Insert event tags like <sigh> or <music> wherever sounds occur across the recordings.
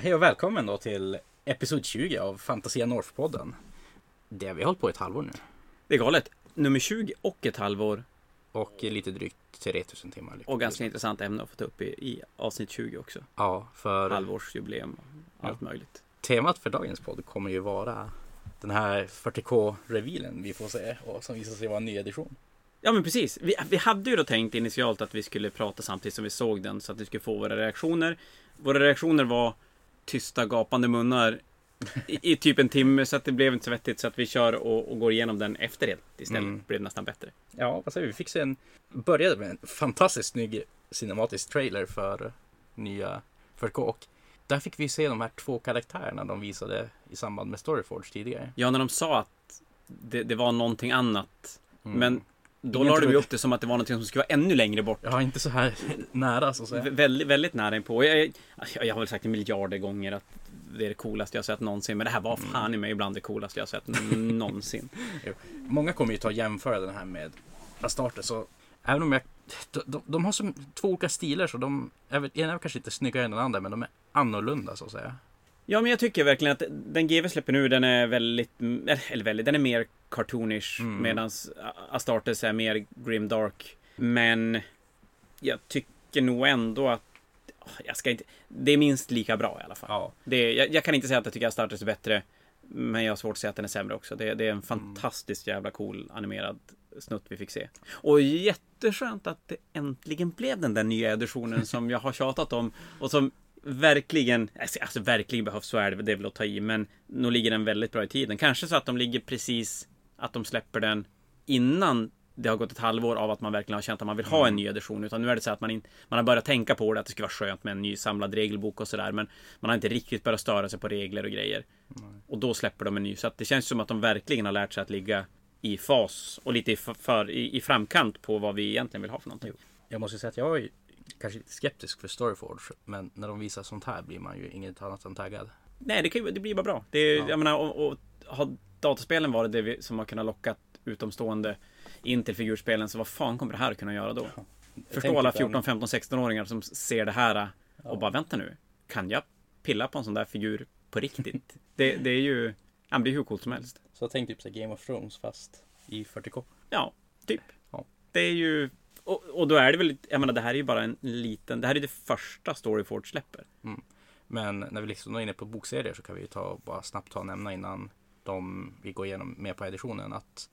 hej och välkommen då till episod 20 av Fantasia North-podden. Det har vi hållit på ett halvår nu. Det är galet. Nummer 20 och ett halvår. Och lite drygt 3000 timmar. Och ganska intressant ämne att få ta upp i, i avsnitt 20 också. Ja, för Halvårsjubileum och allt möjligt. temat för dagens podd kommer ju vara den här 40K-revealen vi får se och som visar sig vara en ny edition. Ja men precis. Vi, vi hade ju då tänkt initialt att vi skulle prata samtidigt som vi såg den så att vi skulle få våra reaktioner. Våra reaktioner var tysta gapande munnar i, i typ en timme så att det blev inte så vettigt så att vi kör och, och går igenom den efter det istället. Mm. Blev nästan bättre. Ja, vad säger vi? Vi fick se en, började med en fantastiskt snygg cinematisk trailer för nya 40K och där fick vi se de här två karaktärerna de visade i samband med Storyforge tidigare. Ja, när de sa att det, det var någonting annat. Mm. Men då la trodde- upp det som att det var någonting som skulle vara ännu längre bort. Ja, inte så här nära så att säga. Vä- Väldigt, väldigt nära inpå. Jag, jag, jag har väl sagt en miljarder gånger att det är det coolaste jag sett någonsin. Men det här var Mm. fan i mig ibland det coolaste jag sett <laughs> någonsin. Många kommer ju ta och jämföra den här med Astartes. Så även om jag... De, de, de har som två olika stilar så de... Ena är kanske inte snyggare än den andra men de är annorlunda så att säga. Ja, men jag tycker verkligen att den GW släpper nu, den är väldigt, eller väldigt, den är mer cartoonish. Mm. Medan Astartes är mer grimdark. Men jag tycker nog ändå att jag ska inte, det är minst lika bra i alla fall. Ja. Det, jag, jag kan inte säga att jag tycker Astartes är bättre. Men jag har svårt att säga att den är sämre också. Det, det är Mm. en fantastiskt jävla cool animerad snutt vi fick se. Och jätteskönt att det äntligen blev den där nya editionen som jag har tjatat om. Och som verkligen, alltså, alltså verkligen behövs, så är det, det är väl att ta i. Men nu ligger den väldigt bra i tiden. Kanske så att de ligger precis, att de släpper den innan det har gått ett halvår av att man verkligen har känt att man vill ha en ny edition. Utan nu är det så att man, in, man har börjat tänka på det, att det skulle vara skönt med en ny samlad regelbok och sådär. Men man har inte riktigt börjat störa sig på regler och grejer. Och då släpper de en ny. Så att det känns som att de verkligen har lärt sig att ligga i fas och lite i, för, i, i framkant på vad vi egentligen vill ha för någonting. Jag måste säga att jag kanske lite skeptisk för Storyforge. Men när de visar sånt här blir man ju inget annat än taggad. Nej, det, kan, det blir bara bra. Det, är- Ja. Jag menar, och, och har dataspelen varit det vi, som har kunnat locka utomstående in till figurspelen, så vad fan kommer det här kunna göra då? Förstå tänker alla på 14, 15, 16-åringar som ser det här och Ja. bara vänta nu. Kan jag pilla på en sån där figur på riktigt? <laughs> det, det är ju, ja, det är hur coolt som helst. Så tänk typ så Game of Thrones fast i 40K. Ja, typ. Ja. Det är ju, och, och då är det väl, jag menar det här är ju bara en liten, det här är det första Storyford släpper. Men när vi liksom är inne på bokserier så kan vi ju ta och bara snabbt ta och nämna innan de, vi går igenom mer på editionen att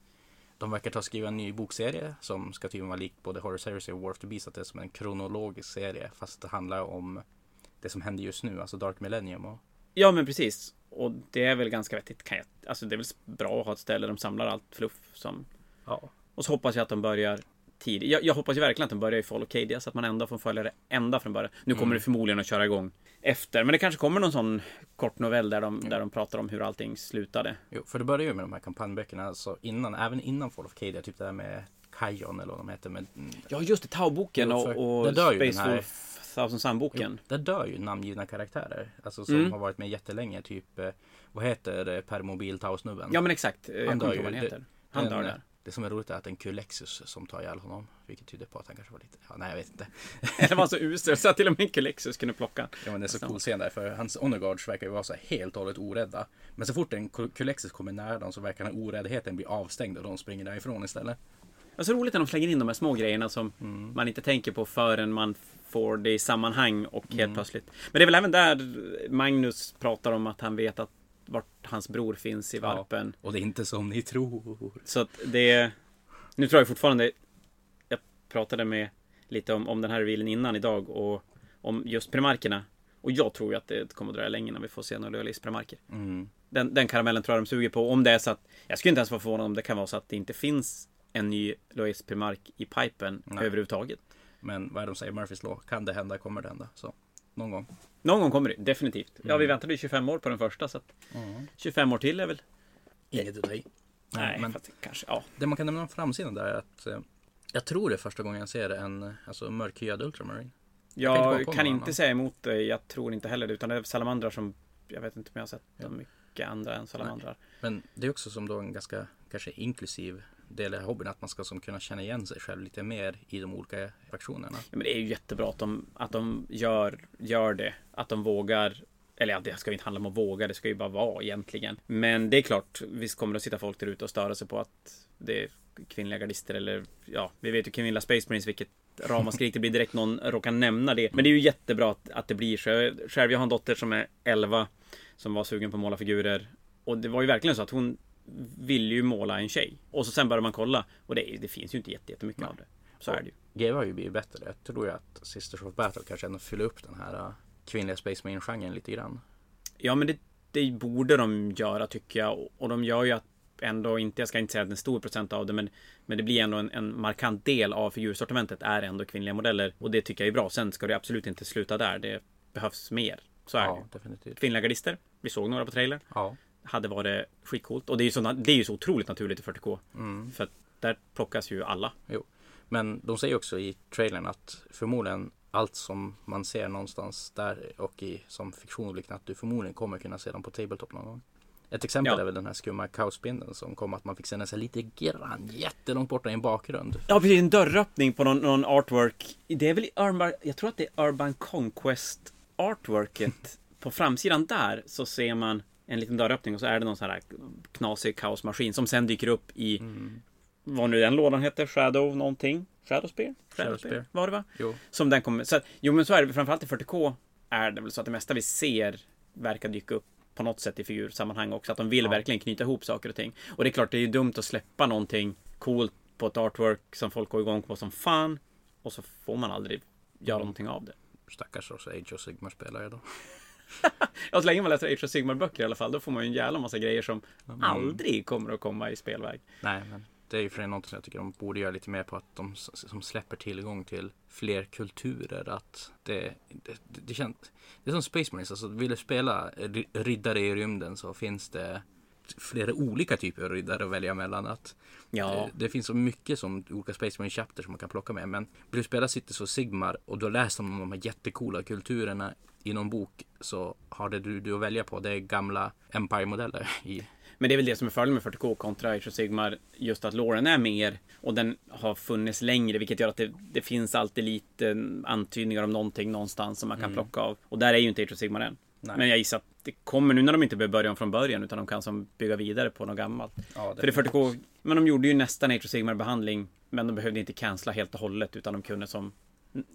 de verkar ta och skriva en ny bokserie som ska tydligen vara lik både Horror Series och War of the Beast. Att det är som en kronologisk serie fast det handlar om det som händer just nu, alltså Dark Millennium. Och, Ja, men precis. Och det är väl ganska vettigt. Kan jag, alltså det är väl bra att ha ett ställe där de samlar allt fluff som... ja. Och så hoppas jag att de börjar tidigt. Jag, jag hoppas ju verkligen att de börjar i Fall of Cadia så att man ändå får följa det ända från början. Nu kommer Mm. det förmodligen att köra igång efter. Men det kanske kommer någon sån kort novell där de, där de pratar om hur allting slutade. Jo, för det börjar ju med de här kampanjböckerna, alltså innan, även innan Fall of Cadia, typ det där med Kajon eller vad de heter. Med, Ja, just det. Tau-boken Jo, och, och den Space här- Wolf Thousand Sun-boken. Där dör ju namngivna karaktärer. Alltså som Mm. har varit med jättelänge. Typ, eh, vad heter det, permobil Tau-snubben? Ja, men exakt. Jag Han kommer dör inte ihåg vad ju. han heter. Han dör eh, där. Det som är roligt är att det är en Kulexus som tar ihjäl honom. Vilket tyder på att han kanske var lite, ja, nej jag vet inte. <laughs> Det var så usel så att till och med Kulexus kunde plocka. Ja men det är så cool scen där för hans honor guards verkar ju vara så här helt och hållet orädda. Men så fort en Kul- Kulexus kommer nära dem så verkar den här oräddheten bli avstängd och de springer därifrån istället. Det är så roligt när de slänger in de här små grejerna som Mm. man inte tänker på förrän man får det i sammanhang och helt Mm. plötsligt. Men det är väl även där Magnus pratar om att han vet att vart hans bror finns i Ja. valpen. Och det är inte som ni tror. Så att det... Nu tror jag fortfarande... Jag pratade med lite om, om den här revealen innan idag och om just primarkerna. Och jag tror ju att det kommer att dröja länge innan vi får se några lojalistprimarker. Mm. Den, den karamellen tror jag de suger på. Om det är så att... Jag skulle inte ens vara förvånad om det kan vara så att det inte finns en ny lojalistprimark i pipen Nej. överhuvudtaget. Men vad är det de säger, Murphys law? Kan det hända, kommer det hända. Så någon gång. Någon gång kommer det, definitivt. Ja, Mm. vi väntade ju 25 år på den första, så att 25 år till är väl... Inget att ta i. Nej, men fast kanske, ja. det man kan nämna om framsidan där är att eh, jag tror det är första gången jag ser en alltså, mörkhyad Ultramarine. kan Jag komma kan, någon inte annan. säga emot dig, jag tror inte heller det, utan det är salamandrar som... Jag vet inte om jag har sett Ja. mycket andra än salamandrar. Men det är också som då en ganska kanske inklusiv del i hobbyn att man ska som kunna känna igen sig själv lite mer i de olika fraktionerna. Ja, men det är ju jättebra att de, att de gör, gör det. Att de vågar Eller ja, det ska ju inte handla om att våga, det ska ju bara vara egentligen. Men det är klart, visst kommer det att sitta folk där ute och störa sig på att det är kvinnliga gardister eller ja, vi vet ju kvinnliga Space Marines vilket ramaskrik det blir direkt någon råkar nämna det. Men det är ju jättebra att, att det blir så. Själv, jag har en dotter som är 11 som var sugen på att måla figurer. Och det var ju verkligen så att hon ville ju måla en tjej. Och så sen börjar man kolla och det, det finns ju inte jättemycket Nej. av det. Så och är det ju. GW har ju blivit bättre. Jag tror ju att Sisters of Battle kanske ändå fyller upp den här uh, kvinnliga Space Marine-genren lite grann. Ja, men det, det borde de göra tycker jag. Och de gör ju att ändå inte, jag ska inte säga att en stor procent av det, men, men det blir ändå en, en markant del av figursortimentet är ändå kvinnliga modeller. Och det tycker jag är bra. Sen ska det absolut inte sluta där. Det behövs mer. Så är ja, det definitivt. Kvinnliga gardister. Vi såg några på trailer. Ja. Hade varit skitcoolt. Och det är ju så, det är ju så otroligt naturligt i 40K. Mm. För att där plockas ju alla. Jo. Men de säger också i trailern att förmodligen allt som man ser någonstans där och i som fiktion och liknande att du förmodligen kommer kunna se dem på Tabletop någon gång. Ett exempel ja. är väl den här skumma kaosspindeln som kom att man fick se nästan lite grann jättelångt borta i en bakgrund. Ja, precis. En dörröppning på någon, någon artwork. Det är väl Urban, jag tror att det är Urban Conquest artworket. <laughs> på framsidan där så ser man en liten dörröppning och så är det någon sån här knasig kaosmaskin som sen dyker upp i mm. vad nu den lådan heter, Shadow någonting. Shadow Spear? Shadow Spear. Var det va? Jo. Som den kommer, så, jo men så är det framförallt i 40K är det väl så att det mesta vi ser verkar dyka upp på något sätt i figursammanhang också. Att de vill ja. verkligen knyta ihop saker och ting. Och det är klart, det är ju dumt att släppa någonting coolt på ett artwork som folk går igång på som fan. Och så får man aldrig göra mm. någonting av det. Stackars också Age of Sigmar-spelare då. <laughs> ja, så länge man läser Age of Sigmar-böcker i alla fall, då får man ju en jävla massa grejer som mm. aldrig kommer att komma i spelväg. Nej, men det är ju för det någonting som jag tycker de borde göra lite mer på att de som släpper tillgång till fler kulturer. Att det, det, det, det känns, det är som Space Marines, alltså vill du spela riddare i rymden så finns det flera olika typer av riddare att välja mellan. Att ja. det, det, finns så mycket som olika Space Marine chapter som man kan plocka med. Men vill du spela Cities och Sigmar och du har läst om de här jättekola kulturerna i någon bok så har det du, du att välja på. Det är gamla Empire-modeller i men det är väl det som är fördelen med 40K kontra Age of Sigmar. Just att låren är mer och den har funnits längre, vilket gör att det, det finns alltid lite antydningar om någonting någonstans som man kan mm. plocka av. Och där är ju inte Age of Sigmar än. Nej. Men jag gissar att det kommer nu när de inte behöver börja om från början utan de kan som bygga vidare på något gammalt. Ja, det För det är 40K, men de gjorde ju nästan Age of Sigmar behandling. Men de behövde inte cancella helt och hållet utan de kunde som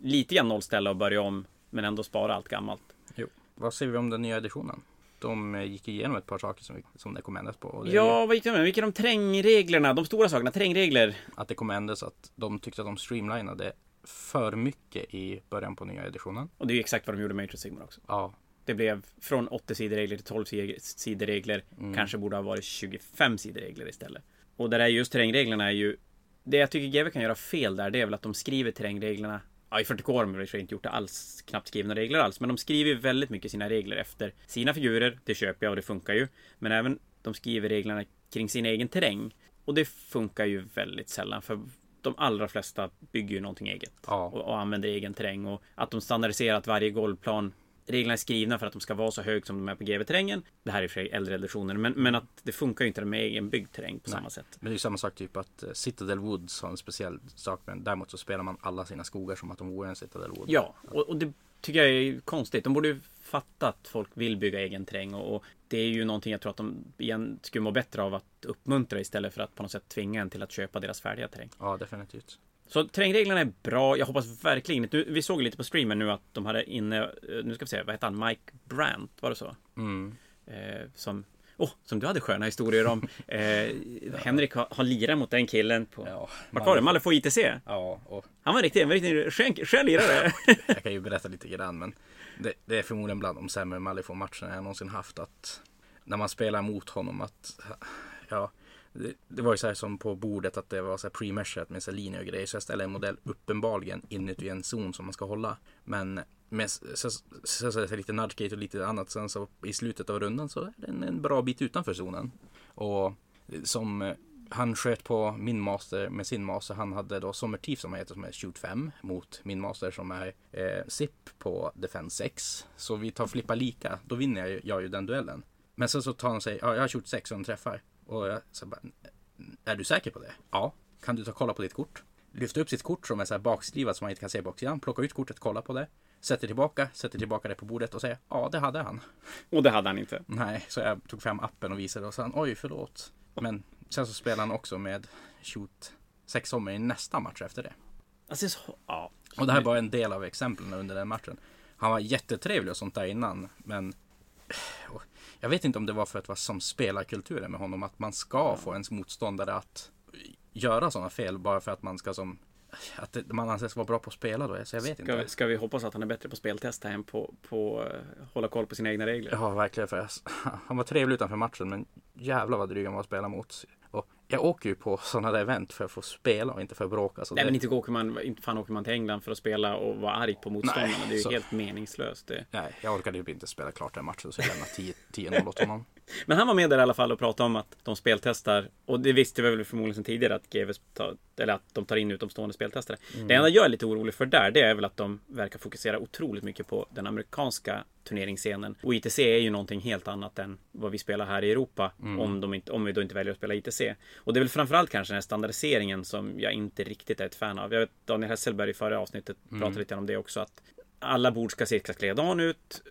lite grann nollställa och börja om. Men ändå spara allt gammalt. Jo. Vad säger vi om den nya editionen? de eh, gick igenom ett par saker som, som det kom ändras på. ja, vad gick de med? Vilka de trängreglerna? De stora sakerna, trängregler? Att det kom ändras att de tyckte att de streamlinade för mycket i början på nya editionen. Och det är ju exakt vad de gjorde med Age Sigmar också. Ja. Det blev från 80 sidor regler till 12 sidor regler. Mm. Kanske borde ha varit 25 sidor regler istället. Och det där just terrängreglerna är ju det jag tycker GW kan göra fel där, det är väl att de skriver terrängreglerna Ja, i 40K har de inte gjort det alls, knappt skrivna regler alls. Men de skriver väldigt mycket sina regler efter sina figurer. Det köper jag och det funkar ju. Men även de skriver reglerna kring sin egen terräng. Och det funkar ju väldigt sällan. För de allra flesta bygger ju någonting eget. Ja. Och, och, använder egen terräng. Och att de standardiserat varje golvplan reglerna är skrivna för att de ska vara så hög som de är på GV-terrängen. Det här är för sig äldre editioner, men, men att det funkar ju inte med egen byggd terräng på Nej. samma sätt. Men det är ju samma sak typ att uh, Citadel Woods har en speciell sak, men däremot så spelar man alla sina skogar som att de vore en Citadel Wood. Ja, och, och det tycker jag är konstigt. De borde ju fatta att folk vill bygga egen terräng och, och, det är ju någonting jag tror att de igen skulle må bättre av att uppmuntra istället för att på något sätt tvinga en till att köpa deras färdiga terräng. Ja, definitivt. Så terrängreglerna är bra. Jag hoppas verkligen nu, Vi såg lite på streamen nu att de hade inne, eh, nu ska vi se, vad heter han? Mike Brandt, var det så? Mm. Eh, som, oh, som du hade sköna historier om. <laughs> Eh, ja. Henrik har, har lirat mot den killen på, ja, vart var det? Malifaux ITC? Ja. Och... Han var riktigt, en riktigt skön, skön lirare. <laughs> jag kan ju berätta lite grann, men det, det är förmodligen bland de sämre Malifaux-matcherna jag någonsin haft. Att när man spelar mot honom att, ja, det, det, var ju så här som på bordet att det var så här pre-meshat med så här linjer och grejer. Så jag ställer en modell uppenbarligen inuti en zon som man ska hålla. Men med så, så, så, så, så lite nudgegate och lite annat. Sen så i slutet av rundan så är den en, bra bit utanför zonen. Och som han sköt på min master med sin master. Han hade då Sommertief som han heter som är shoot 5 mot min master som är eh, SIP på defense 6. Så vi tar flippa lika. Då vinner jag, jag ju den duellen. Men sen så tar han sig, ja jag har shoot 6 och han träffar. Och jag så bara, är du säker på det? Ja. Kan du ta och kolla på ditt kort? Lyfta upp sitt kort som är så här bakskrivat som man inte kan se baksidan. Plocka ut kortet, kolla på det. sätter tillbaka, sätter tillbaka det på bordet och säger ja, det hade han. Och det hade han inte. Nej, så jag tog fram appen och visade och sa oj, förlåt. Men sen så spelade han också med shoot sex om i nästa match efter det. Alltså, så, ja. Och det här var en del av exemplen under den matchen. Han var jättetrevlig och sånt där innan, men jag vet inte om det var för att det var som spelarkulturen med honom, att man ska få ens motståndare att göra sådana fel bara för att man ska som att det, man anses vara bra på att spela då, så jag vet ska inte. Vi, ska vi hoppas att han är bättre på speltesta än på, på uh, hålla koll på sina egna regler? Ja, verkligen. För jag, <laughs> han var trevlig utanför matchen, men jävlar vad dryg han var att spela mot. Jag åker ju på sådana där event för att få spela och inte för att bråka. Så Nej, det, men inte åker man, inte fan åker man till England för att spela och vara arg på motståndarna. Nej, det är ju så- helt meningslöst. Det. Nej, jag orkade ju inte spela klart den matchen så jag lämnade 10 10-0 åt honom. <laughs> Men han var med där i alla fall och pratade om att de speltestar. Och det visste vi väl förmodligen sedan tidigare att GW tar, eller att de tar in utomstående speltestare. Det enda jag är lite orolig för där, det är väl att de verkar fokusera otroligt mycket på den amerikanska turneringsscenen. Och ITC är ju någonting helt annat än vad vi spelar här i Europa. Om, de inte, om vi då inte väljer att spela ITC. Och det är väl framförallt kanske den här standardiseringen som jag inte riktigt är ett fan av. Jag vet Daniel Hesselberg i förra avsnittet pratade lite om det också. Att alla bord ska se exakt likadan ut.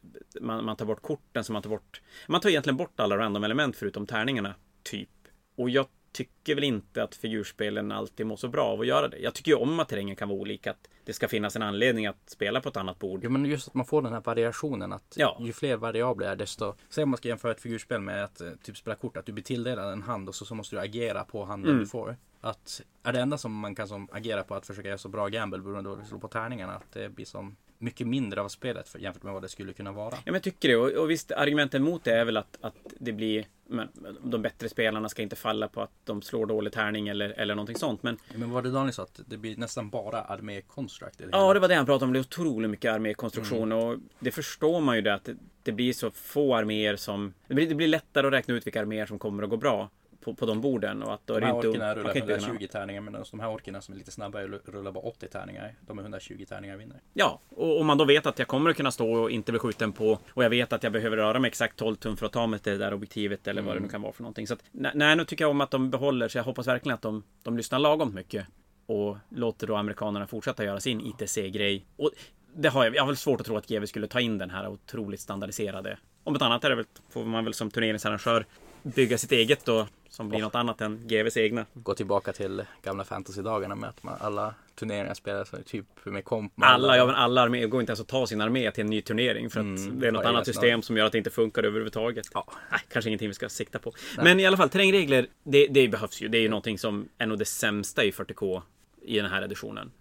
Man, man tar bort korten, så man tar bort... Man tar egentligen bort alla random element förutom tärningarna, typ. Och jag tycker väl inte att figurspelen alltid mår så bra av att göra det. Jag tycker ju om att terrängen kan vara olika. Att det ska finnas en anledning att spela på ett annat bord. Jo men just att man får den här variationen att Ja. ju fler variabler är desto Säg om man ska jämföra ett figurspel med att eh, typ spela kort att du blir tilldelad en hand och så, så måste du agera på handen Mm. du får. Att är det enda som man kan som agera på att försöka göra så bra gamble beroende på vad du slår på tärningarna. Att det blir som mycket mindre av spelet för, jämfört med vad det skulle kunna vara. Ja, men jag tycker det. Och, och visst, argumenten mot det är väl att, att det blir... Men, de bättre spelarna ska inte falla på att de slår dålig tärning eller, eller någonting sånt. Men Men vad var det Daniel sa att det blir nästan bara armé construct? i det Ja, det var det han pratade om. Det är otroligt mycket armékonstruktion och det förstår man ju det att det, det blir så få arméer som... Det blir, det blir lättare att räkna ut vilka arméer som kommer att gå bra på, på de borden och att då är De här inte... orkerna man rullar kan inte 120 tärningar medan de här orkerna som är lite snabbare rullar bara 80 tärningar. De är 120 tärningar vinner. Ja, och om man då vet att jag kommer att kunna stå och inte bli skjuten på och jag vet att jag behöver röra mig exakt 12 tum för att ta mig till det där objektivet eller vad det nu kan vara för någonting. Så att, nej, nu tycker jag om att de behåller så jag hoppas verkligen att de, de lyssnar lagom mycket och låter då amerikanerna fortsätta göra sin ITC-grej. Och det har jag, jag har väl svårt att tro att GW skulle ta in den här otroligt standardiserade. Om ett annat är det väl, får man väl som turneringsarrangör bygga sitt eget då, som blir något annat än GWs egna. Gå tillbaka till gamla fantasy-dagarna med att man, alla turneringar spelas typ med komp. med Alla, ja men alla arméer går inte ens att ta sin armé till en ny turnering för att Mm, det är något annat system som gör att det inte funkar överhuvudtaget. Ja. Nej, kanske ingenting vi ska sikta på. Men i alla fall, terrängregler, det, det behövs ju. Det är ju någonting som är nog det sämsta i 40K i den här editionen.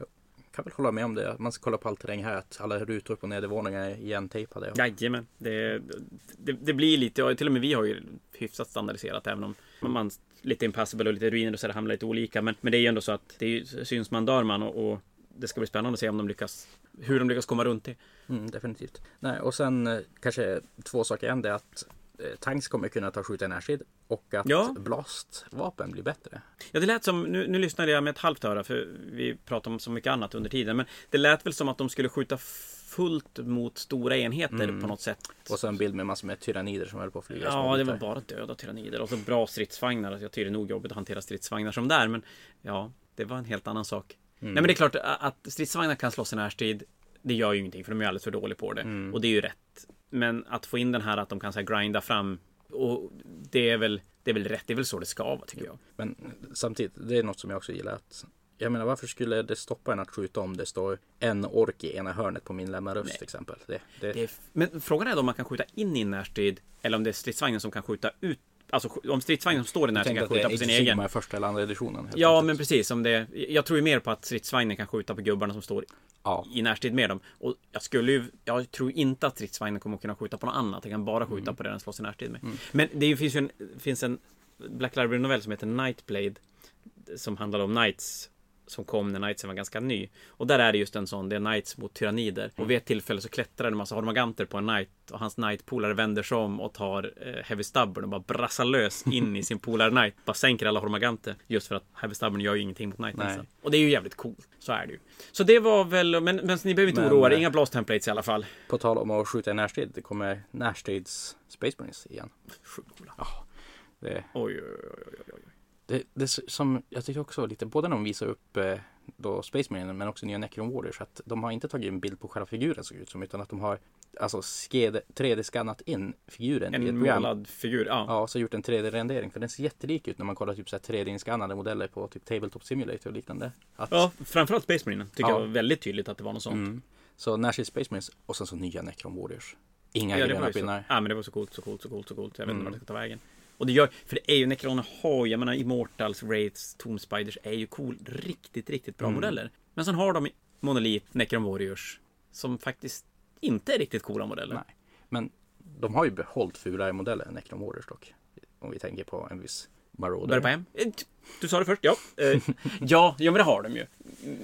Kan väl hålla med om det. Man ska kolla på all terräng här. Att alla rutor på nedervåningen är igentejpade. Jajamän. Det, det, det blir lite, och till och med vi har ju hyfsat standardiserat även om man lite impassable och lite ruiner och så där hamnar lite olika. Men, men det är ju ändå så att det är syns man dör man och, och det ska bli spännande att se om de lyckas hur de lyckas komma runt det. Mm, definitivt. Nej, och sen eh, kanske två saker. En det är att tanks kommer kunna ta skjuta närstrid. Och att Ja. blastvapen blir bättre. Ja, det lät som, nu, nu lyssnade jag med ett halvt öra för vi pratade om så mycket annat under tiden. Men det lät väl som att de skulle skjuta fullt mot stora enheter Mm. på något sätt. Och så en bild med massor med tyrannider som höll på att flyga. Ja, det var bara döda tyrannider och så bra stridsvagnar. Jag tycker det är nog jobbigt att hantera stridsvagnar som där, men ja, det var en helt annan sak. Mm. Nej, men det är klart att stridsvagnar kan slåss i närstrid. Det gör ju ingenting, för de är alldeles för dåliga på det. Mm. Och det är ju rätt. Men att få in den här att de kan så här grinda fram och det är väl, det är väl rätt. Det är väl så det ska vara, tycker jag. Men samtidigt, det är något som jag också gillar. Att, jag menar, varför skulle det stoppa en att skjuta om det står en ork i ena hörnet på min lämmaröst Nej. till exempel? Det, det, Det är, men frågan är då om man kan skjuta in i närstrid eller om det är stridsvagnen som kan skjuta ut. Alltså om stridsvagnen som står i jag tänkte kan att skjuta på sin Age of egen. Sigmar första eller andra editionen. Ja, enkelt. men precis. Om det, jag tror ju mer på att stridsvagnen kan skjuta på gubbarna som står Ja, i närstrid med dem. Och jag skulle ju, jag tror inte att stridsvagnen kommer att kunna skjuta på något annat. Den kan bara skjuta Mm. på det den slåss i närstrid med. Men det finns ju en, finns en Black Library-novell som heter Nightblade. Som handlar om Knights. Som kom när Knightsen var ganska ny. Och där är det just en sån, det är Knights mot tyrannider. Och vid ett tillfälle så klättrar en massa hormaganter på en Knight. Och hans Knight-polare vänder sig om och tar eh, Heavy Stubborn och bara brassar lös in i sin polare Knight. Bara sänker alla hormaganter. Just för att Heavy Stubborn gör ju ingenting mot. Så. Och det är ju jävligt coolt. Så är det ju. Så det var väl, men, men ni behöver inte Men, oroa er. eh, Inga blast templates i alla fall. på tal om att skjuta i närstrid. Det kommer närstrids Space Marines igen. Sjukt coola. Det, oj, oj, oj, oj, oj. Det, det som jag tyckte också lite, både när de visar upp eh, då Space Marine men också nya Necron Warriors att de har inte tagit en bild på själva figuren såg ut som utan att de har alltså 3D-skannat in figuren en i ett program. målad figur. Ja. Ja, så gjort en 3D-rendering för den ser jättelik ut när man kollar typ så här 3D-skannade modeller på typ Tabletop Simulator och liknande. Att, ja, framförallt Space Marine tycker Ja. jag var väldigt tydligt att det var något sånt. mm. Så Nashville Space Marines och sen så nya Necron Warriors. Inga Ja, gröna pinnar. ja, men det var så coolt, så coolt, så coolt, så coolt. Jag vet inte Mm. vart det ska ta vägen. Och det gör, för det är ju, Necroner har jag menar Immortals, Wraiths, Tomb Spiders är ju cool, riktigt, riktigt bra Mm. modeller. Men sen har de Monolith, Necron Warriors, som faktiskt inte är riktigt coola modeller. Nej. Men de har ju behållit fulare modeller än Necron Warriors dock. Om vi tänker på en viss Marauder. Börja? Eh, Du sa det först, ja. Eh, <laughs> ja, ja, men det har de ju.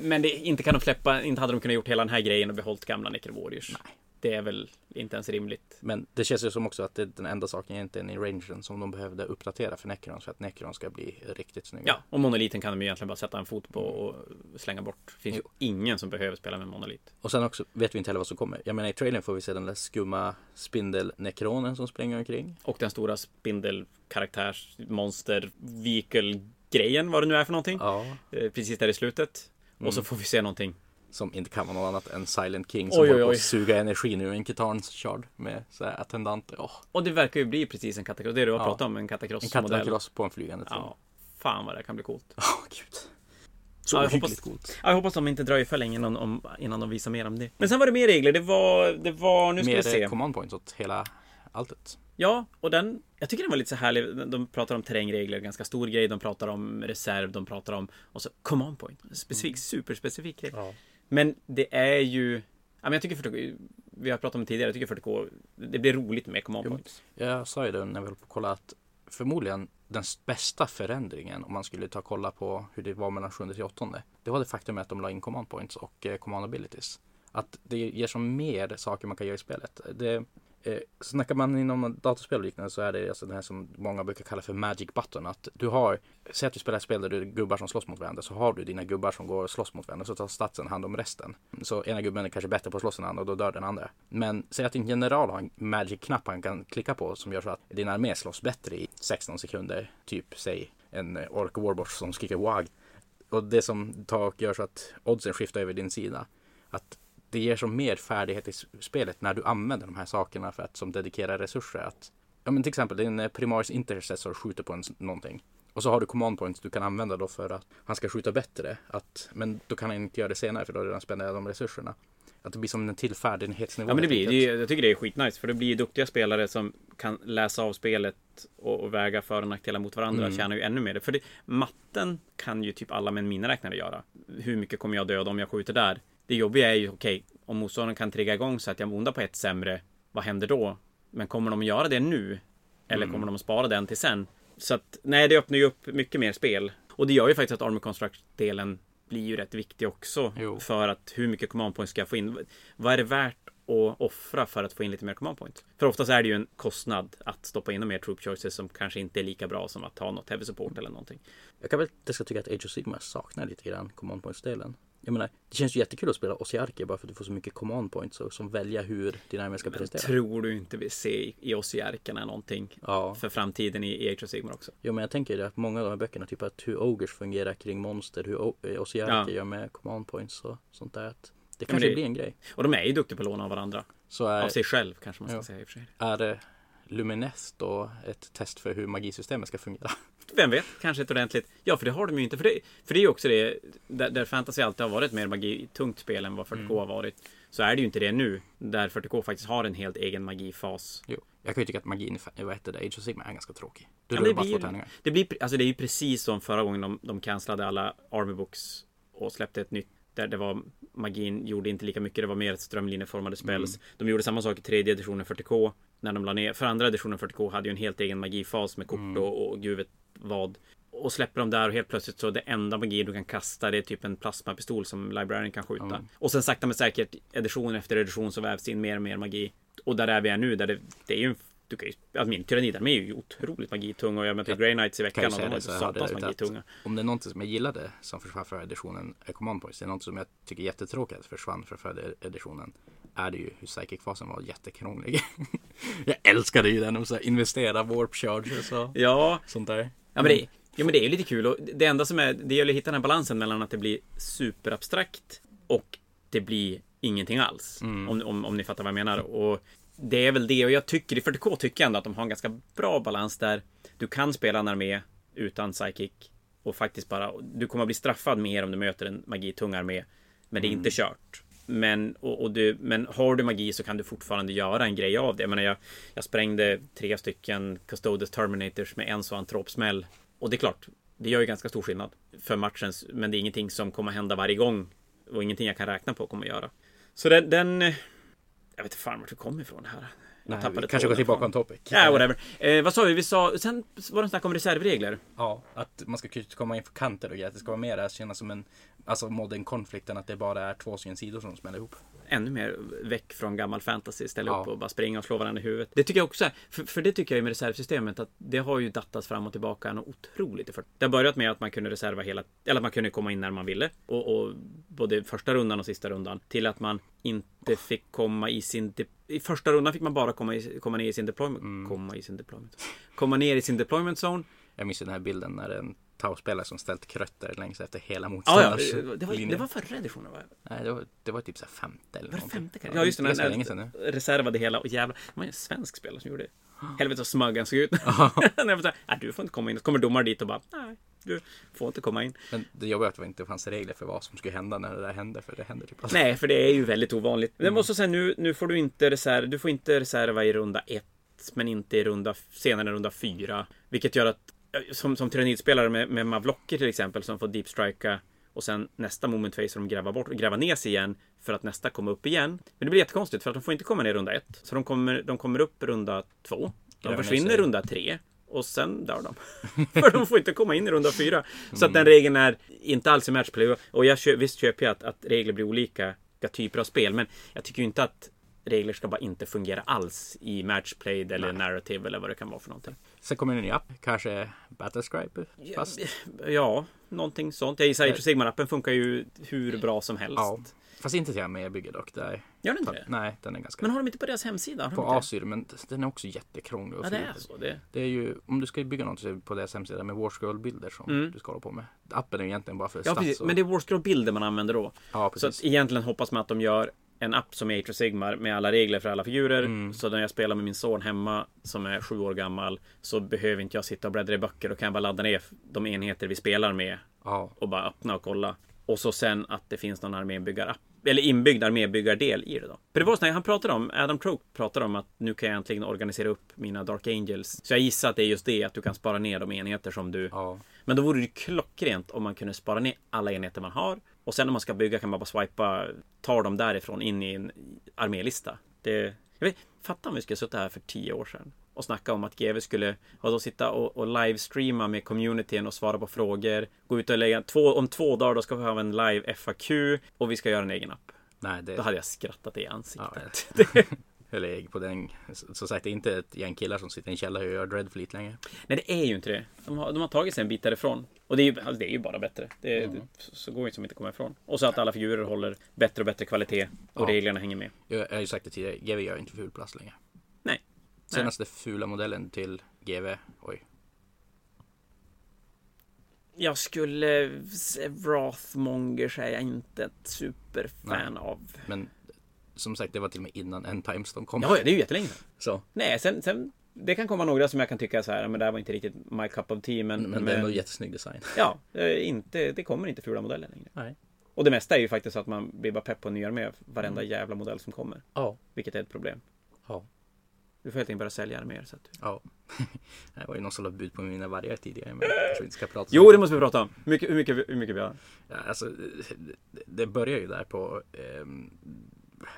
Men det, inte kan de släppa, inte hade de kunnat gjort hela den här grejen och behållit gamla Necron Warriors. Nej. Det är väl inte ens rimligt. Men det känns ju som också att det är den enda saken egentligen i rangen som de behövde uppdatera för Necron för att Necron ska bli riktigt snygga. Ja, och monoliten kan de ju egentligen bara sätta en fot på och slänga bort. Det finns ju Jo. ingen som behöver spela med monolit. Och sen också vet vi inte heller vad som kommer. Jag menar i trailern får vi se den där skumma spindel-nekronen som springer omkring. Och den stora spindelkaraktärs monster vehicle grejen vad det nu är för någonting. Ja. Eh, Precis där i slutet. Och så Mm. får vi se någonting. Som inte kan vara något annat än Silent King som Oj, håller på att suga energin ur en Kitarns shard med så här attendanter. Åh, Och det verkar ju bli precis en katakross. Det du har Ja. pratat om, en en katakross-modell. katakross på en flygande tron. Ja, fan vad det kan bli coolt. Åh, <laughs> gud. Så Ja, jag hoppas- coolt. Ja, jag hoppas de inte dröjer för länge innan, om, innan de visar mer om det. Men sen var det mer regler. Det var, det var, nu ska Mer vi se. eh, command points åt hela alltet. Ja, och den, jag tycker den var lite så härlig. De pratar om terrängregler, ganska stor grej. De pratar om reserv, de pratar om, och så command point. Specifik, superspecifik grej. Ja. Men det är ju, ja, men jag tycker 40K, vi har pratat om det tidigare, jag tycker 40K, det blir roligt med command points. Jag sa ju det när vi höll på att kolla att förmodligen den bästa förändringen om man skulle ta och kolla på hur det var mellan 7 till 8 det var det faktum att de la in command points och eh, command abilities. Att det ger som mer saker man kan göra i spelet. Det, eh, snackar man inom datorspel och liknande så är det alltså det här som många brukar kalla för magic button. Att du har, säg att du spelar ett spel där det är gubbar som slåss mot varandra så har du dina gubbar som går och slåss mot varandra så tar statsen hand om resten. Så ena gubben är kanske bättre på att slåss än den andra och då dör den andra. Men säg att din general har en magic-knapp han kan klicka på som gör så att din armé slåss bättre i 16 sekunder. Typ säg en eh, ork warboss som skriker wag. Och det som tar och gör så att oddsen skiftar över din sida. Att det ger som mer färdighet i spelet när du använder de här sakerna för att som dedikera resurser. Att, ja men till exempel din eh, primaris intercessor skjuter på en, någonting. Och så har du command points du kan använda då för att han ska skjuta bättre. Att, men då kan han inte göra det senare för då har du redan spenderat de resurserna. Att det blir som en till färdighetsnivå. Ja men det blir, det, jag tycker det är skitnice för det blir duktiga spelare som kan läsa av spelet och, och väga för och nackdelar mot varandra Mm. tjänar ju ännu mer. För det, matten kan ju typ alla med en miniräknare göra. Hur mycket kommer jag döda om jag skjuter där? Det jobbiga är ju okej, om motståndaren kan trigga igång så att jag mondar på ett sämre, vad händer då? Men kommer de att göra det nu? Eller Mm. kommer de att spara den till sen? Så att, nej, det öppnar ju upp mycket mer spel. Och det gör ju faktiskt att Armor Construct-delen blir ju rätt viktig också. Jo. För att hur mycket command points ska jag få in? Vad är det värt att offra för att få in lite mer command points? För oftast är det ju en kostnad att stoppa in mer troop choices som kanske inte är lika bra som att ha något heavy support eller någonting. Jag kan väl det ska tycka att Age of Sigmar saknar lite grann command points-delen. Jag menar, det känns ju jättekul att spela Osiarker bara för att du får så mycket command points och som välja hur din armé ska prestera. tror du inte vi ser i- Arkarna någonting Ja, för framtiden i, Age of Sigmar också? jo, men jag tänker det att många av de här böckerna, typ att hur Ogers fungerar kring monster, hur eh, Osiarker Ja. gör med command points och sånt där. Att det men kanske det- blir en grej. Och de är ju duktiga på att låna av varandra. Så Av är, sig själv kanske man ska Ja. säga i och för sig. är det Lumineth då ett test för hur magisystemet ska fungera? <laughs> Vem vet, kanske ett ordentligt. Ja, för det har de ju inte. För det, för det är ju också det, där, där fantasy alltid har varit mer magi-tungt spel än vad 40K Mm. har varit. Så är det ju inte det nu. Där 40K faktiskt har en helt egen magifas. Jo, jag kan ju tycka att magin i vad heter det, Age of Sigmar är ganska tråkig. Du Ja, det bara blir- två tärningar. Det blir, alltså det är ju precis som förra gången de, de cancellade alla Army Books och släppte ett nytt där det var magin gjorde inte lika mycket. Det var mer strömlinjeformade spells. De gjorde samma sak i tredje editionen 40K när de la ner. För andra editionen 40K hade ju en helt egen magifas med kort Mm. och, och gud vet vad. Och släpper de där och helt plötsligt så det enda magi du kan kasta det är typ en plasmapistol som librarian kan skjuta. Mm. Och sen sakta men säkert edition efter edition så vävs in mer och mer magi. Och där är vi är nu där det, det är ju en du kan ju, alltså min tyrannidarmé är ju otroligt magitung och jag mötte Grey Knights i Kan veckan och de var så satans magitunga. om det är någonting som jag gillade som försvann för editionen är command points. Det är något som jag tycker är jättetråkigt försvann för förra editionen. Är det ju hur psychic-fasen var jättekrånglig. <laughs> jag älskade ju den och så här, investera warp charges och Ja, sånt där. ja men det, Ja men det är ju lite kul och det enda som är, det gäller att hitta den här balansen mellan att det blir superabstrakt och det blir ingenting alls. Mm. Om, om, om ni fattar vad jag menar. Och det är väl det och jag tycker, i 40K tycker jag ändå att de har en ganska bra balans där. Du kan spela en armé utan psychic och faktiskt bara, du kommer att bli straffad mer om du möter en magitung armé. Men det är inte kört. Men, och, och du, men har du magi så kan du fortfarande göra en grej av det. Jag menar, jag, jag sprängde tre stycken Custodes Terminators med en sån tropsmäll. Och det är klart, det gör ju ganska stor skillnad för matchens, men det är ingenting som kommer hända varje gång och ingenting jag kan räkna på kommer göra. Så den, den jag vet inte fan vart vi kom ifrån här. Jag Nej, vi kanske går tillbaka on topic. Ja, whatever. Eh, vad sa vi? Vi sa, sen var det snack om reservregler. Ja, att man ska komma in för kanter och grejer. Att det ska vara mer kännas som en alltså modern konflikt än att det bara är två stycken sidor som smäller ihop. ännu mer väck från gammal fantasy. Ställa Ja. upp och bara springa och slå varandra i huvudet. Det tycker jag också är, för, för det tycker jag med reservsystemet att det har ju dattats fram och tillbaka något otroligt. Det har börjat med att man kunde reserva hela, eller att man kunde komma in när man ville. Och, och både första rundan och sista rundan. Till att man inte fick komma i sin... I första rundan fick man bara komma, i, komma ner i sin deployment... Mm. Komma i sin deployment... Komma ner i sin deployment zone. Jag minns den här bilden när en Tau-spelare som ställt krötter längs efter hela Ja, ja, motståndarens det var, linje. det var förra editionen va? Nej, det var, det var typ så femte eller Var det femte kanske? Ja just det, ganska när länge sedan nu. reservade hela och jävlar. Det var en svensk spelare som gjorde det. <gasps> Helvete vad smög han såg ut. <laughs> Jag var så här, "Nej, du får inte komma in. Så kommer domaren dit och bara, nej, du får inte komma in. Men det jobbiga är att det inte fanns regler för vad som skulle hända när det där hände. För det händer typ aldrig. Nej, för det är ju väldigt ovanligt. Men jag måste säga nu, nu får du inte reserv, du får inte reserva i runda ett, men inte i runda, senare än runda fyra. Vilket gör att, som, som tyrannidspelare med, med Mavlocker till exempel, som får deepstrika och sen nästa moment phase får de gräva bort och gräva ner sig igen för att nästa kommer upp igen. Men det blir jättekonstigt för att de får inte komma ner runda ett. Så de kommer, de kommer upp runda två. De ner försvinner runda tre. Och sen dör de. <laughs> för de får inte komma in i runda fyra. Så att den regeln är inte alls i matchplay. Och jag visst köper jag att, att regler blir olika olika typer av spel. Men jag tycker ju inte att regler ska bara inte fungera alls i matchplay eller narrative eller vad det kan vara för någonting. Sen kommer en ny app. Kanske Battlescribe. Fast, Ja, någonting sånt. Jag gissar of Sigmar-appen funkar ju hur bra som helst. ja. Fast inte till armébygge dock. Där. Gör den inte det? Nej, den är ganska... Men har de inte på deras hemsida? På? Asyr, men den är också jättekrånglig. Ja, det är så. Det. Det är ju, om du ska bygga något så på deras hemsida med Warscroll-bilder som Mm. du ska hålla på med. Appen är egentligen bara för Ja, stats och... Men det är Warscroll-bilder man använder då. Ja, Så precis. att egentligen hoppas man att de gör en app som är Age of Sigmar med alla regler för alla figurer. Mm. Så när jag spelar med min son hemma som är sju år gammal så behöver inte jag sitta och bläddra i böcker. Då kan jag bara ladda ner de enheter vi spelar med Ja, och bara öppna och kolla. Och så sen att det finns någon armébyggar-app. Eller inbyggd armébyggardel i det då. För det var så när han pratade om, Adam Troke pratade om att nu kan jag äntligen organisera upp mina Dark Angels. Så jag gissar att det är just det, att du kan spara ner de enheter som du... ja. Men då vore det klockrent om man kunde spara ner alla enheter man har. Och sen när man ska bygga kan man bara swipa, ta dem därifrån in i en armélista. Det... Jag vet, fatta om vi skulle suttit här för tio år sedan och snacka om att GW skulle och då sitta och, och livestreama med communityn och svara på frågor. Gå ut och lägga två, om två dagar då ska vi ha en live FAQ och vi ska göra en egen app. Nej, det... Då hade jag skrattat i Ja, ansiktet. <laughs> Eller <laughs> ägg på den. Som sagt, det är inte ett gäng killar som sitter i en källare och gör Dreadfleet längre. Nej, det är ju inte det. De har, de har tagit sig en bit därifrån. Och det är ju, alltså, det är ju bara bättre. Det, Mm. det, så går det som inte komma ifrån. Och så att alla figurer håller bättre och bättre kvalitet och Ja. reglerna hänger med. Jag jag har ju sagt det tidigare, GW gör inte ful plast längre. Nej. Senaste fula modellen till GW, oj. Jag skulle... Wrathmonger är jag inte ett superfan av. Men som sagt, det var till och med innan End Times de kom. Ja, det är ju jättelänge sedan. Så, Nej, sen, sen... Det kan komma några som jag kan tycka så här, men det här var inte riktigt my cup of tea. Men, men, det är ändå jättesnygg design. <laughs> Ja, inte, det kommer inte fula modeller längre. Nej. Och det mesta är ju faktiskt så att man blir bara pepp på en ny armé varenda jävla modell som kommer. Ja. Vilket är ett problem. Ja. Du får helt enkelt börja sälja arméer. Så att... Ja. <laughs> Det var ju någon som la bud på mina vargar tidigare. Men jag kanske inte ska prata Jo, det måste vi prata om. Hur mycket, hur mycket, hur mycket vi har. Ja, alltså, det- det börjar ju där på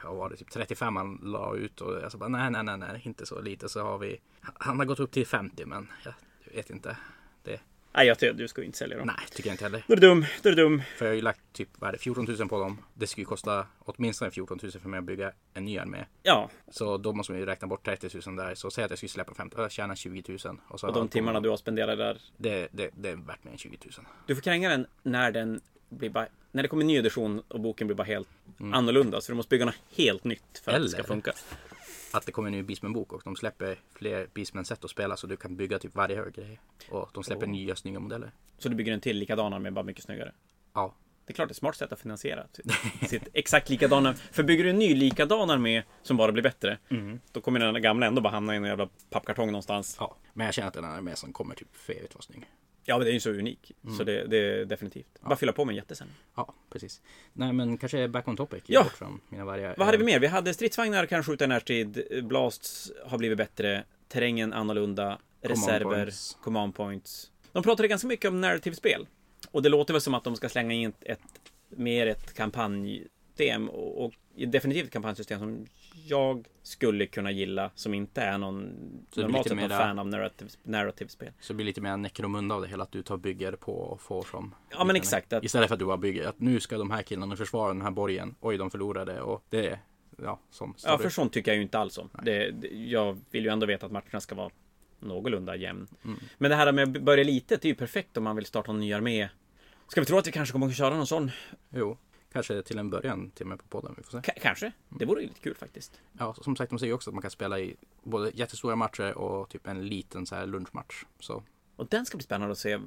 vad var det, typ 35 han la ut och jag sa bara nej, nej, nej, nej, inte så lite. Så har vi, han har gått upp till 50 men jag vet inte. Det, Nej, jag tycker du ska inte sälja dem. nej, tycker jag inte heller. Då är du dum. Då är du dum. För jag har ju lagt typ, vad är det, 14 000 på dem. Det skulle ju kosta åtminstone 14 000 för mig att bygga en ny armé. Ja, Så då måste man ju räkna bort 30 000 där. Så säg att jag skulle släppa 50, jag tjänar 20 000. Och, så och de timmarna du har spenderat där. Det, det, det är värt mer än 20 000. Du får kränga den när den blir bara... När det kommer en ny edition och boken blir bara helt annorlunda. Så du måste bygga något helt nytt för att det ska Eller- funka. Att det kommer en ny Beastman-bok och de släpper fler Beastman-sätt att spela så du kan bygga typ varje hög grej. Och de släpper Oh. nya snygga modeller. Så du bygger en till likadan med bara mycket snyggare? Ja, Det är klart det är ett smart sätt att finansiera sitt, <laughs> sitt exakt likadana. För bygger du en ny likadan armé som bara blir bättre, då kommer den gamla ändå bara hamna i en jävla pappkartong någonstans. ja. Men jag känner att den här med som kommer typ för evigt vara snygg. Ja, men det är ju så unik. Så det, det är definitivt. Bara fylla på med en jätte sen. Ja, precis. Nej men kanske back on topic. Ja. bort Från mina vargar. Vad hade vi mer? Vi hade stridsvagnar kan skjuta i närstrid. Blasts har blivit bättre. Terrängen annorlunda. Reserver. points. Command points. De pratade ganska mycket om narrativspel. Och det låter väl som att de ska slänga in ett, ett mer ett kampanjsystem. Och, och definitivt ett kampanjsystem som jag skulle kunna gilla. Som inte är någon Så normalt sett någon fan av narrativ, narrativspel. Så det blir lite mer Necromunda av det hela. Att du tar bygger på och får som. Ja men exakt. Att, Istället för att du bara bygger. Att nu ska de här killarna försvara den här borgen. Oj, de förlorade. Och det är ja, som ja för sånt tycker jag ju inte alls om. Det, det, jag vill ju ändå veta att matcherna ska vara någorlunda jämn. Mm. Men det här med att börja litet är ju perfekt om man vill starta en ny armé. Ska vi tro att vi kanske kommer att köra någon sån? Jo, kanske till en början till och med på podden. Vi får se. K- kanske. Det vore lite kul faktiskt. Ja, som sagt, de säger också att man kan spela i både jättestora matcher och typ en liten så här lunchmatch. Så Och den ska bli spännande att se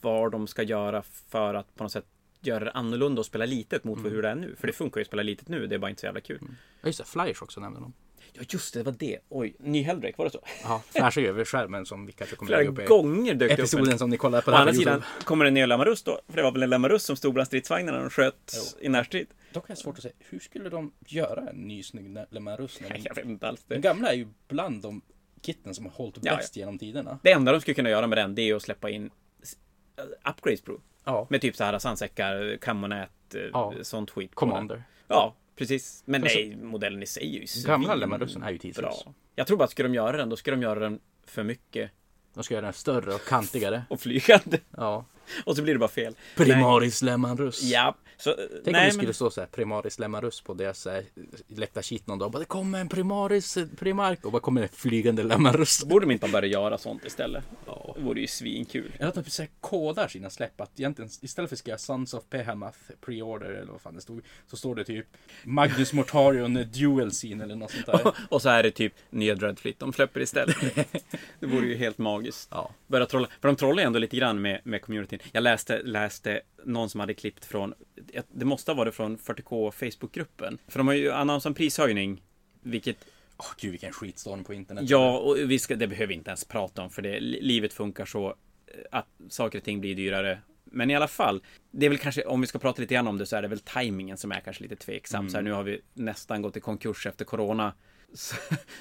vad de ska göra för att på något sätt göra det annorlunda och spela litet mot Mm. hur det är nu. För det funkar ju att spela litet nu, det är bara inte så jävla kul. Ja just det, Flyers också nämnde de. Ja just det, det var det. Oj, ny Helldrake, var det så? Ja, flashar över skärmen som vi kanske kommer Flera lägga upp i gånger dök det upp en. episoden som ni kollar på Å andra sidan kommer det en ny Lamarus då. För det var väl en Lamarus som stod bland stridsvagnarna och sköt i närstrid. Dock är det svårt att säga, hur skulle de göra en ny snygg Lemarus? Nej, jag vet inte alls det. gamla är ju bland de kitten som har hållit Ja, bäst genom tiderna. Det enda de skulle kunna göra med den, det är att släppa in s- upgrades bro. Ja, Med typ så här sandsäckar, kammonät, eh, Ja. sånt skit. Commander. Ja, precis. Men Alltså, nej, modellen i sig är ju Gamla Lemarussen är ju tidslös. bra. Jag tror bara att skulle de göra den, då skulle de göra den för mycket De ska göra den större och kantigare. och flygande. Ja. Och så blir det bara fel. Primaris Lemarus. Ja, så... Tänk om nej, det skulle men, stå så här Primaris Lemarus på deras eh, läckta shit någon dag. Bara, det kommer en Primaris eh, Primark och bara kommer en flygande Lemarus. borde de inte bara börja göra sånt istället? Ja. Det vore ju svinkul. Eller att de så här kodar sina släpp. Att egentligen istället för att skriva Sons of Behamath Pre-order eller vad fan det stod. Så står det typ Magnus Mortarion Dual Scene eller något sånt där. <laughs> Och så är det typ nya Dreadfleet de släpper istället. <laughs> det vore ju helt magiskt. Ja. Börja trolla. För de trollar ju ändå lite grann med, med communityn. Jag läste, läste någon som hade klippt från, det måste ha varit från 40K Facebookgruppen. För de har ju annonsat en prishöjning. Vilket, Åh gud vilken skitstorm på internet. ja, och vi ska, det behöver vi inte ens prata om. För det, li- livet funkar så eh, att saker och ting blir dyrare. Men i alla fall, det är väl kanske, om vi ska prata lite grann om det, så är det väl tajmingen som är kanske lite tveksam. Så här, nu har vi nästan gått i konkurs efter corona. <laughs> Så,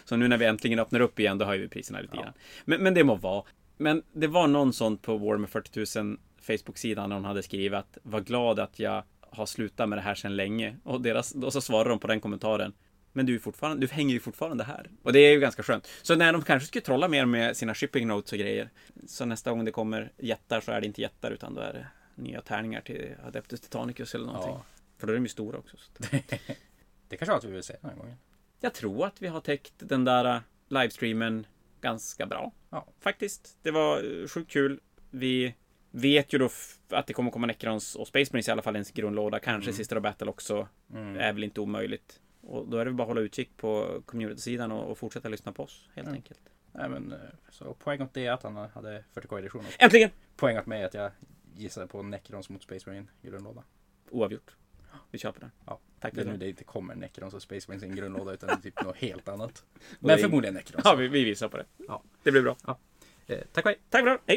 så nu när vi äntligen öppnar upp igen, då höjer vi priserna lite Ja. grann. Men, men det må vara. Men det var någon sån på Warhammer 40 000 Facebook-sidan när hon hade skrivit att var glad att jag har slutat med det här sedan länge. Och, deras, och så svarar de på den kommentaren. Men du, är fortfarande, du hänger ju fortfarande här. Och det är ju ganska skönt. Så när de kanske skulle trolla mer med sina shipping notes och grejer. Så nästa gång det kommer jättar så är det inte jättar utan då är det nya tärningar till Adeptus Titanicus eller någonting. Ja. För då är de ju stora också. <laughs> Det kanske är allt vi vill säga den här gången. Jag tror att vi har täckt den där äh, livestreamen ganska bra. Ja. Faktiskt. Det var eh, sjukt kul. Vi vet ju då att det kommer komma Necrons och Space Marines i alla fall i en grundlåda. Kanske Mm. Sister of Battle också. Mm. Är väl inte omöjligt. Och då är det väl bara att hålla utkik på community-sidan och, och fortsätta lyssna på oss helt Mm. enkelt. Nej, men, eh, så poäng åt det att han hade 40k-edition. och Äntligen! Poäng åt mig att jag gissade på Necrons mot Space Marine i grundlåda. Oavgjort. Vi köper den. Ja. Tack Det är nu det. inte kommer Necrons och Space Marines i en grundlåda utan det är typ något helt annat. <laughs> Men förmodligen Necrons. Ja, vi, vi visar på det. Ja. Det blir bra. Eh, tack och hej! Tack för det. Hej!